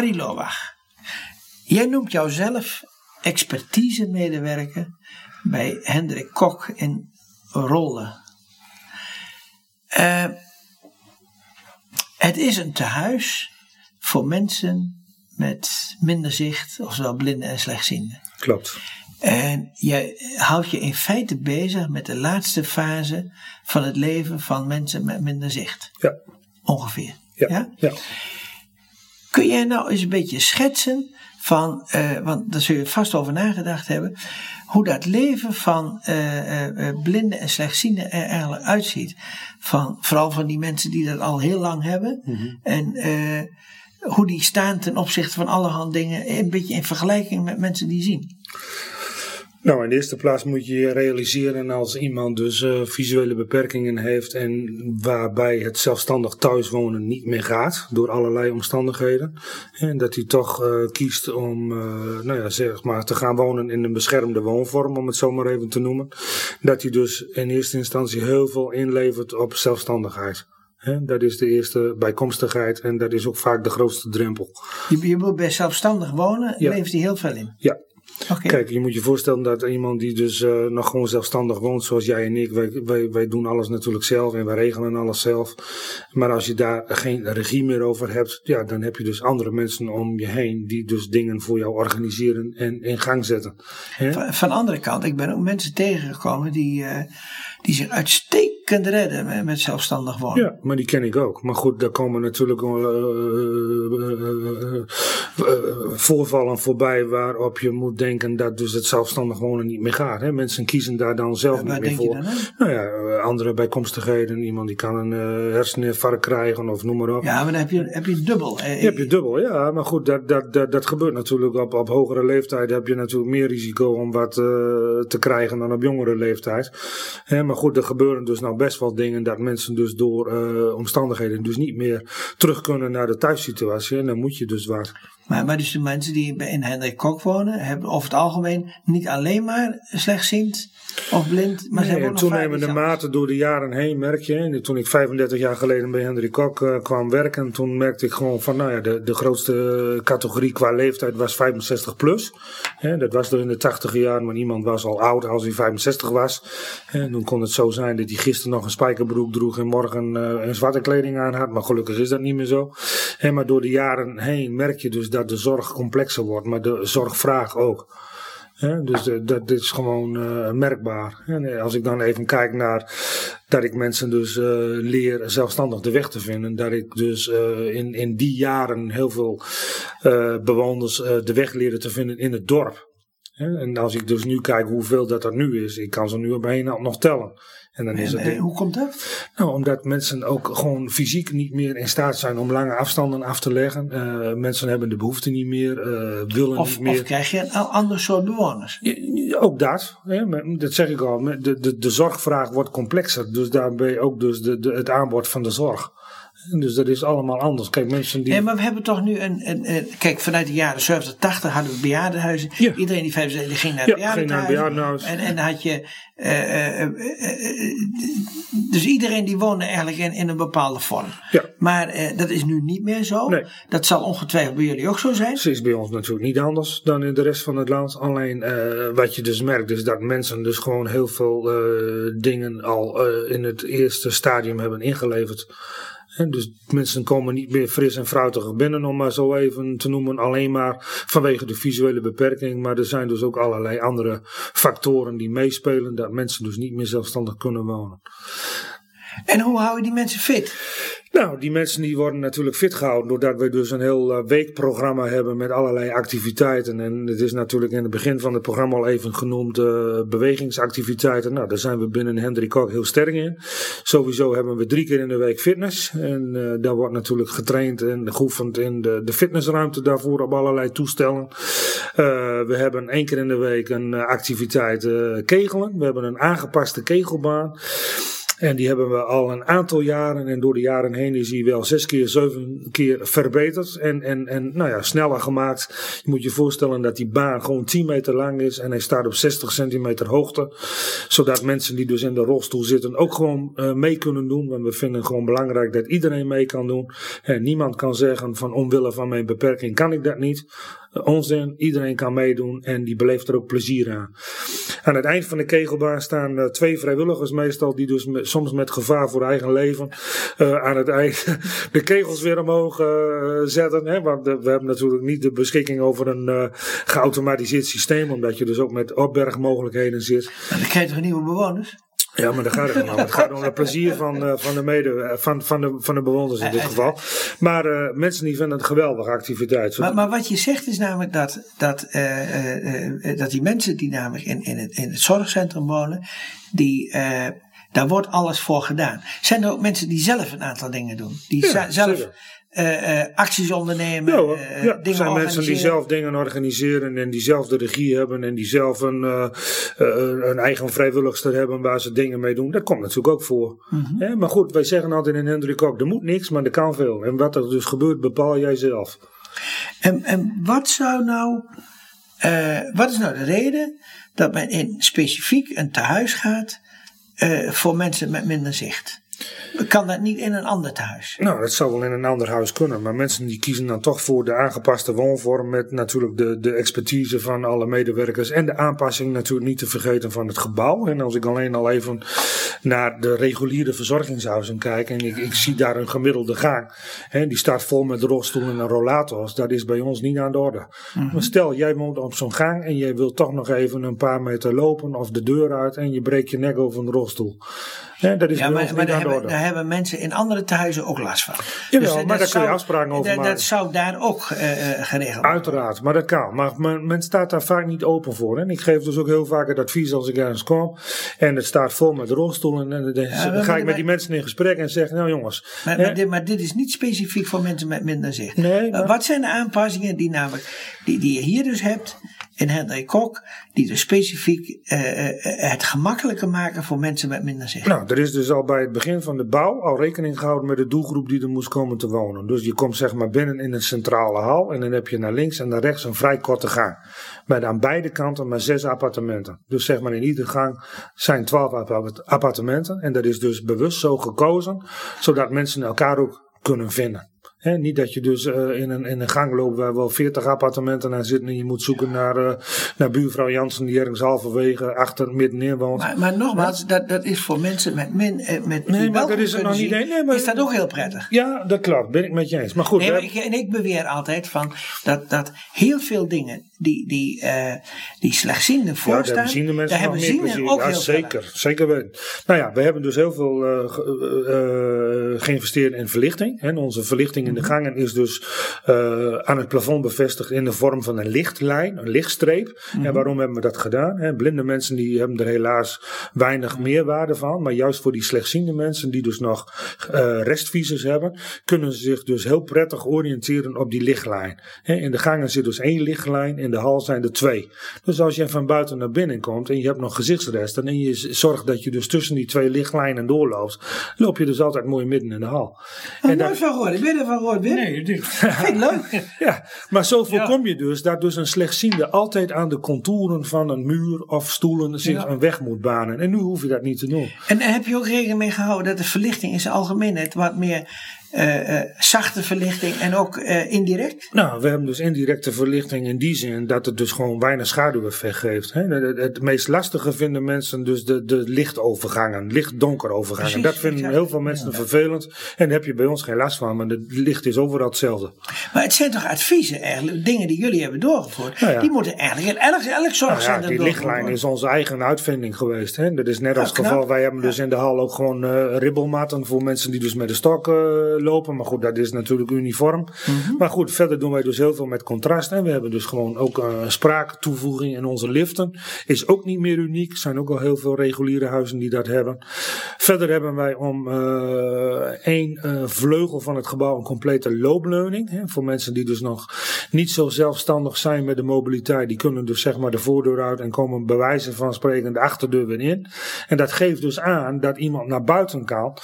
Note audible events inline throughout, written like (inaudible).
Harry Lowach, jij noemt jouzelf expertise-medewerker bij Hendrik Kok in Rolle. Uh, het is een tehuis voor mensen met minder zicht, ofwel blinden en slechtzienden. Klopt. En je houdt je in feite bezig met de laatste fase van het leven van mensen met minder zicht. Ja. Ongeveer. Ja. ja? Kun jij nou eens een beetje schetsen van, uh, want daar zul je vast over nagedacht hebben, hoe dat leven van uh, uh, blinden en slechtzienden er eigenlijk uitziet. Van, vooral van die mensen die dat al heel lang hebben. Mm -hmm. En hoe die staan ten opzichte van allerhande dingen, een beetje in vergelijking met mensen die zien. Nou, in de eerste plaats moet je je realiseren als iemand dus uh, visuele beperkingen heeft en waarbij het zelfstandig thuiswonen niet meer gaat door allerlei omstandigheden. En dat hij toch uh, kiest om, uh, nou ja, zeg maar, te gaan wonen in een beschermde woonvorm, om het zo maar even te noemen. Dat hij dus in eerste instantie heel veel inlevert op zelfstandigheid. He, dat is de eerste bijkomstigheid en dat is ook vaak de grootste drempel. Je, je moet bij zelfstandig wonen, ja. levert hij heel veel in? Ja, Okay. Kijk, je moet je voorstellen dat iemand die dus uh, nog gewoon zelfstandig woont, zoals jij en ik, wij, wij, wij doen alles natuurlijk zelf en wij regelen alles zelf. Maar als je daar geen regie meer over hebt, ja, dan heb je dus andere mensen om je heen die dus dingen voor jou organiseren en in gang zetten. Van, van, de andere kant, ik ben ook mensen tegengekomen die, uh, die zich uitstekend redden met, met, zelfstandig wonen. Ja, maar die ken ik ook. Maar goed, daar komen natuurlijk uh, voorvallen voorbij waarop je moet denken dat dus het zelfstandig wonen niet meer gaat. Hè? Mensen kiezen daar dan zelf ja, niet meer voor. nou ja, andere bijkomstigheden. Iemand die kan een herseninfarct krijgen of noem maar op. Ja, maar dan heb je, heb je dubbel. Je heb je dubbel, ja. Maar goed, dat, dat, dat, dat gebeurt natuurlijk op, op hogere leeftijd. heb je natuurlijk meer risico om wat te krijgen dan op jongere leeftijd. Hè, maar goed, er gebeuren dus nou best wel dingen dat mensen dus door uh, omstandigheden dus niet meer terug kunnen naar de thuissituatie. En dan moet je dus wat. Maar, maar dus de mensen die in Hendrik Kok wonen, hebben over het algemeen niet alleen maar slechtziend of blind, maar nee, ze hebben ook toenemende mate door de jaren heen merk je. En toen ik 35 jaar geleden bij Hendrik Kok uh, kwam werken, toen merkte ik gewoon van, nou ja, de, de grootste categorie qua leeftijd was 65 plus. He, dat was er in de 80 jaar, maar iemand was al oud als hij 65 was. En toen kon het zo zijn dat hij gisteren nog een spijkerbroek droeg en morgen uh, een zwarte kleding aan had. Maar gelukkig is dat niet meer zo. He, maar door de jaren heen merk je dus dat de zorg complexer wordt, maar de zorgvraag ook. Dus de, dat dit is gewoon uh, merkbaar. En als ik dan even kijk naar dat ik mensen dus uh, leer zelfstandig de weg te vinden. Dat ik dus in, in die jaren heel veel bewoners de weg leren te vinden in het dorp. En als ik dus nu kijk hoeveel dat er nu is, ik kan ze nu op één hand nog tellen. En dan is het, hoe komt dat? Nou, omdat mensen ook gewoon fysiek niet meer in staat zijn om lange afstanden af te leggen. Uh, mensen hebben de behoefte niet meer, uh, willen of, niet meer. Of krijg je een ander soort bewoners? Ja, ook dat, hè, dat zeg ik al. De, de, de zorgvraag wordt complexer. Dus daarbij ook dus de, de, het aanbod van de zorg. Dus dat is allemaal anders. Kijk, mensen die. Nee, maar we hebben toch nu een. een, een kijk, vanuit de jaren 70, 80 hadden we bejaardenhuizen. Ja. Iedereen die 75 ging naar het ja, bejaardenhuis. En, en dan had je. Uh, uh, uh, dus iedereen die woonde eigenlijk in, in een bepaalde vorm. Ja. Maar dat is nu niet meer zo. Nee. Dat zal ongetwijfeld bij jullie ook zo zijn. Het is bij ons natuurlijk niet anders dan in de rest van het land. Alleen wat je dus merkt, is dat mensen dus gewoon heel veel dingen al in het eerste stadium hebben ingeleverd. Dus mensen komen niet meer fris en fruitig binnen, om maar zo even te noemen, alleen maar vanwege de visuele beperking. Maar er zijn dus ook allerlei andere factoren die meespelen, dat mensen dus niet meer zelfstandig kunnen wonen. En hoe hou je die mensen fit? Nou, die mensen die worden natuurlijk fit gehouden doordat we dus een heel uh, weekprogramma hebben met allerlei activiteiten. En het is natuurlijk in het begin van het programma al even genoemd uh, bewegingsactiviteiten. Nou, daar zijn we binnen Hendrik heel sterk in. Sowieso hebben we drie keer in de week fitness. En uh, daar wordt natuurlijk getraind en geoefend in de, de fitnessruimte daarvoor op allerlei toestellen. we hebben één keer in de week een activiteit kegelen. We hebben een aangepaste kegelbaan. En die hebben we al een aantal jaren. En door de jaren heen is hij wel zes keer, zeven keer verbeterd. En, en, en nou ja, sneller gemaakt. Je moet je voorstellen dat die baan gewoon 10 meter lang is. En hij staat op 60 centimeter hoogte. Zodat mensen die dus in de rolstoel zitten ook gewoon uh, mee kunnen doen. Want we vinden gewoon belangrijk dat iedereen mee kan doen. En niemand kan zeggen van omwille van mijn beperking kan ik dat niet onzin. Iedereen kan meedoen en die beleeft er ook plezier aan. Aan het eind van de kegelbaan staan uh, twee vrijwilligers meestal, die dus soms met gevaar voor eigen leven uh, aan het eind (laughs) de kegels weer omhoog uh, zetten. Hè? Want we hebben natuurlijk niet de beschikking over een geautomatiseerd systeem, omdat je dus ook met opbergmogelijkheden zit. Maar dan krijg je toch nieuwe bewoners? Ja, maar daar gaat het om. Het gaat om het plezier van, uh, van, de, mede, van, van, de, van de bewoners in dit geval. Maar uh, mensen die vinden het een geweldige activiteit. Maar, maar wat je zegt is namelijk dat, dat, uh, dat die mensen die namelijk in, in, het, in het zorgcentrum wonen, die, daar wordt alles voor gedaan. Zijn er ook mensen die zelf een aantal dingen doen? Die ja, zelf uh, uh, acties ondernemen. Ja, uh, ja. er zijn mensen die zelf dingen organiseren en die zelf de regie hebben en die zelf een, een eigen vrijwilligster hebben waar ze dingen mee doen. Dat komt natuurlijk ook voor. Mm -hmm. maar goed, wij zeggen altijd in Hendrik ook, er moet niks, maar er kan veel. En wat er dus gebeurt, bepaal jij zelf. En, en wat zou nou, wat is nou de reden dat men in specifiek een tehuis gaat voor mensen met minder zicht? Kan dat niet in een ander thuis? Nou, dat zou wel in een ander huis kunnen. Maar mensen die kiezen dan toch voor de aangepaste woonvorm. Met natuurlijk de, de expertise van alle medewerkers. En de aanpassing natuurlijk niet te vergeten van het gebouw. En als ik alleen al even naar de reguliere verzorgingshuizen kijk. En ik, ik zie daar een gemiddelde gang. Hè, die staat vol met rolstoelen en rollators. Dat is bij ons niet aan de orde. Mhm. Maar stel, jij woont op zo'n gang. En jij wilt toch nog even een paar meter lopen. Of de deur uit. En je breekt je nek over een rolstoel. Ja, dat is ja, maar, maar daar, hebben, daar, hebben, mensen in andere tehuizen ook last van. Ja, dus, maar daar kun je afspraken over maken. Dat zou daar ook uh, geregeld worden. Uiteraard, maar dat kan. Maar, men staat daar vaak niet open voor. En ik geef dus ook heel vaak het advies als ik ergens kom. En het staat vol met rolstoelen. En dan, ja, ga ik met die mensen in gesprek en zeg, nou jongens. Maar, maar, dit, maar, dit, is niet specifiek voor mensen met minder zicht. Nee. Wat zijn de aanpassingen die, namelijk, die, die je hier dus hebt in Hendrik Kok, die dus specifiek uh, het gemakkelijker maken voor mensen met minder zicht. Nou, er is dus al bij het begin van de bouw al rekening gehouden met de doelgroep die er moest komen te wonen. Dus je komt zeg maar binnen in een centrale hal en dan heb je naar links en naar rechts een vrij korte gang. Met aan beide kanten maar zes appartementen. Dus zeg maar in iedere gang zijn twaalf appartementen en dat is dus bewust zo gekozen, zodat mensen elkaar ook kunnen vinden niet dat je dus uh, in, een, in een gang loopt waar wel 40 appartementen aan zitten en je moet zoeken naar, uh, naar buurvrouw Jansen die ergens halverwege achter middenin woont. Maar, maar nogmaals, dat, dat is voor mensen met min. Eh, met nee, maar dat is er nog niet. Nee, maar, is dat ook heel prettig? Ja, dat klopt. Ben ik met je eens. Maar goed. Nee, maar ik, en ik beweer altijd van dat, dat heel veel dingen die, die, uh, die slechtzienden voorstaan. Ja, daar de mensen daar hebben meer plezier. Ook ja, zeker. Zeker weten. Nou ja, we hebben dus heel veel geïnvesteerd in verlichting. Hè. Onze verlichting in de mhm. gangen is dus aan het plafond bevestigd in de vorm van een lichtlijn, een lichtstreep. En mhm. waarom hebben we dat gedaan? Hè? Blinde mensen die hebben er helaas weinig meerwaarde van. Maar juist voor die slechtziende mensen die dus nog restvisies hebben, kunnen ze zich dus heel prettig oriënteren op die lichtlijn. Hè. In de gangen zit dus één lichtlijn in de hal zijn er twee. Dus als je van buiten naar binnen komt en je hebt nog gezichtsresten en je zorgt dat je dus tussen die twee lichtlijnen doorloopt, loop je dus altijd mooi midden in de hal. Oh, en nooit van gehoord. Ik ben er Nee, dit. Vind leuk. (laughs) ja, maar zo voorkom je dus dat dus een slechtziende altijd aan de contouren van een muur of stoelen zich een weg moet banen. En nu hoef je dat niet te doen. En heb je ook rekening mee gehouden dat de verlichting in zijn algemeenheid wat meer uh, uh, zachte verlichting en ook uh, indirect? Nou, we hebben dus indirecte verlichting in die zin dat het dus gewoon weinig schaduweffect geeft. Hè? Het, het, meest lastige vinden mensen dus de, de lichtovergangen, licht-donker overgangen. Precies, dat vinden heel veel mensen vervelend en daar heb je bij ons geen last van, maar het licht is overal hetzelfde. Maar het zijn toch adviezen eigenlijk, dingen die jullie hebben doorgevoerd, nou ja. die moeten eigenlijk in elk, elk zorgcentrum nou ja, Die lichtlijn is onze eigen uitvinding geweest. Hè? Dat is net als het geval, wij hebben dus in de hal ook gewoon ribbelmatten voor mensen die dus met de stok lopen. Maar goed, dat is natuurlijk uniform. Mhm. Maar goed, verder doen wij dus heel veel met contrast. En we hebben dus gewoon ook uh, spraaktoevoeging in onze liften. Is ook niet meer uniek. Er zijn ook al heel veel reguliere huizen die dat hebben. Verder hebben wij om uh, één uh, vleugel van het gebouw een complete loopleuning. Hè, voor mensen die dus nog niet zo zelfstandig zijn met de mobiliteit. Die kunnen dus zeg maar de voordeur uit en komen bij wijze van spreken de achterdeur weer in. En dat geeft dus aan dat iemand naar buiten kan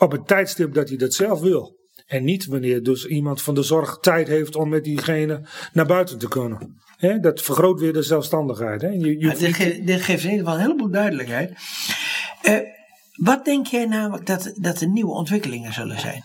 op het tijdstip dat hij dat zelf wil. En niet wanneer dus iemand van de zorg tijd heeft om met diegene naar buiten te kunnen. He, dat vergroot weer de zelfstandigheid. He. Je, je ja, dit, ge dit, geeft in ieder geval een heleboel duidelijkheid. Uh, wat denk jij namelijk dat, dat er nieuwe ontwikkelingen zullen zijn?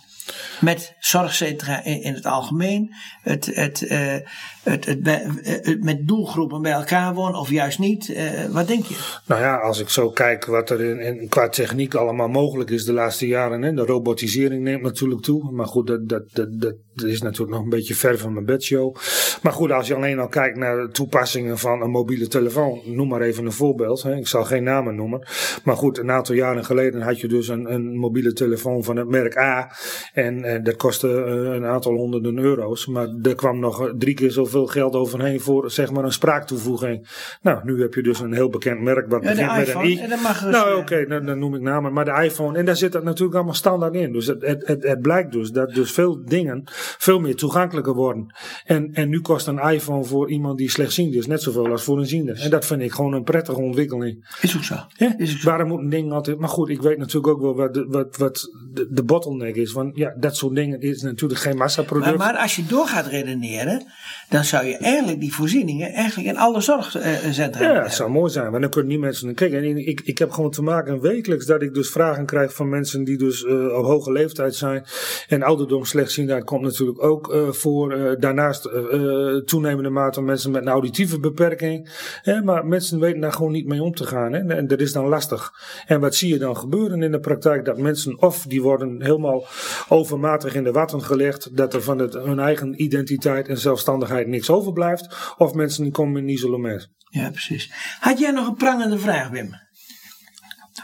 Met zorgcentra in, in het algemeen, het, het, uh, het, het, het, met doelgroepen bij elkaar wonen of juist niet. Uh, wat denk je? Nou ja, als ik zo kijk wat er in, in, qua techniek allemaal mogelijk is de laatste jaren. Hè, de robotisering neemt natuurlijk toe. Maar goed, dat, dat, dat, dat is natuurlijk nog een beetje ver van mijn bedshow. Maar goed, als je alleen al kijkt naar de toepassingen van een mobiele telefoon. Noem maar even een voorbeeld. Hè. Ik zal geen namen noemen. Maar goed, een aantal jaren geleden had je dus een, een mobiele telefoon van het merk A. En, en dat kostte een aantal honderden euro's. Maar er kwam nog drie keer zoveel geld overheen voor zeg maar een spraaktoevoeging. Nou, nu heb je dus een heel bekend merk wat Ja, begint met een i. en dat mag dus, nou, eh, oké, dan, dan noem ik namen. Maar de iPhone, en daar zit dat natuurlijk allemaal standaard in. Dus het, het, het, het blijkt dus dat dus veel dingen veel meer toegankelijker worden. En, en nu kost een iPhone voor iemand die slechtziend is net zoveel als voor een ziende. En dat vind ik gewoon een prettige ontwikkeling. Is ook zo. Ja, Is ook zo. waarom moet een ding altijd. Maar goed, ik weet natuurlijk ook wel wat, de- wat, wat de, de bottleneck is. Want ja, dat soort dingen is natuurlijk geen massaproduct. Maar, maar als je door gaat redeneren, dan zou je eigenlijk die voorzieningen eigenlijk in alle zorgcentra Ja, het zou mooi zijn, maar dan kunnen die mensen. Kijk, en ik, ik heb gewoon te maken wekelijks dat ik dus vragen krijg van mensen die dus eh, op hoge leeftijd zijn. En ouderdom slechtziendheid komt natuurlijk ook eh, voor. Eh, daarnaast toenemende mate mensen met een auditieve beperking. Hè, maar mensen weten daar gewoon niet mee om te gaan. Hè, en dat is dan lastig. En wat zie je dan gebeuren in de praktijk? Dat mensen of die worden helemaal overmatig in de watten gelegd. Dat er van het, hun eigen identiteit en zelfstandigheid niks overblijft. Of mensen die komen in isolement. Ja, precies. Had jij nog een prangende vraag, Wim?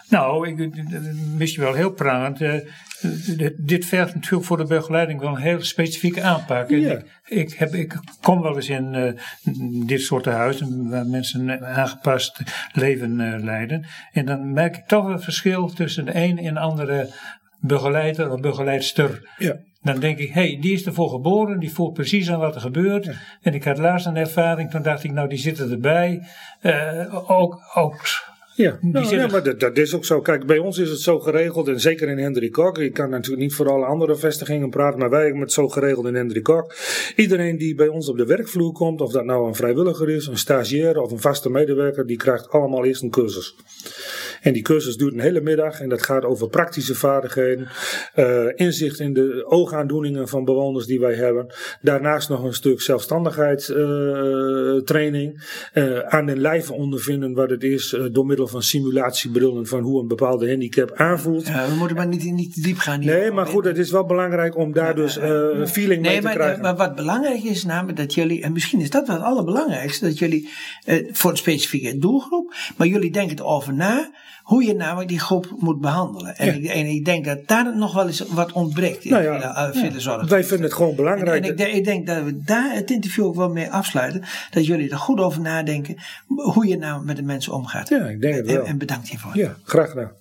Nou, ik, wist je wel heel prangend. eh, dit- vergt natuurlijk voor de begeleiding wel een heel specifieke aanpak. Ja. Ik, ik, heb, ik kom wel eens in eh, dit soort huizen waar mensen een aangepast leven eh, leiden. En dan merk ik toch een verschil tussen de een en andere begeleider of begeleidster. Ja. Dan denk ik, hé, hey, die is ervoor geboren, die voelt precies aan wat er gebeurt. En ik had laatst een ervaring, toen dacht ik, nou, die zitten erbij. Eh, ook, ook Ja, nou, ja maar dat, dat is ook zo. Kijk, bij ons is het zo geregeld, en zeker in Hendrik Kok. Ik kan natuurlijk niet voor alle andere vestigingen praten, maar wij hebben het zo geregeld in Hendrik Kok. Iedereen die bij ons op de werkvloer komt, of dat nou een vrijwilliger is, een stagiair of een vaste medewerker, die krijgt allemaal eerst een cursus. En die cursus duurt een hele middag en dat gaat over praktische vaardigheden, eh, inzicht in de oogaandoeningen van bewoners die wij hebben. Daarnaast nog een stuk zelfstandigheidstraining. eh aan den lijve ondervinden wat het is eh, door middel van simulatiebrillen van hoe een bepaalde handicap aanvoelt. Ja, we moeten maar niet, niet te diep gaan. hier. Nee, maar goed, het is wel belangrijk om daar dus feeling mee Nee, te maar, krijgen. maar wat belangrijk is namelijk dat jullie, en misschien is dat wel het allerbelangrijkste, dat jullie eh, voor een specifieke doelgroep, maar jullie denken erover na hoe je namelijk die groep moet behandelen. En, Ja. ik, en ik denk dat daar nog wel eens wat ontbreekt in Nou uh, vele zorgen. wij vinden het gewoon En, belangrijk. en ik, denk- ik denk dat we daar het interview ook wel mee afsluiten. Dat jullie er goed over nadenken hoe je nou met de mensen omgaat. Ja, ik denk het En- wel. En, bedankt hiervoor. ja, graag gedaan.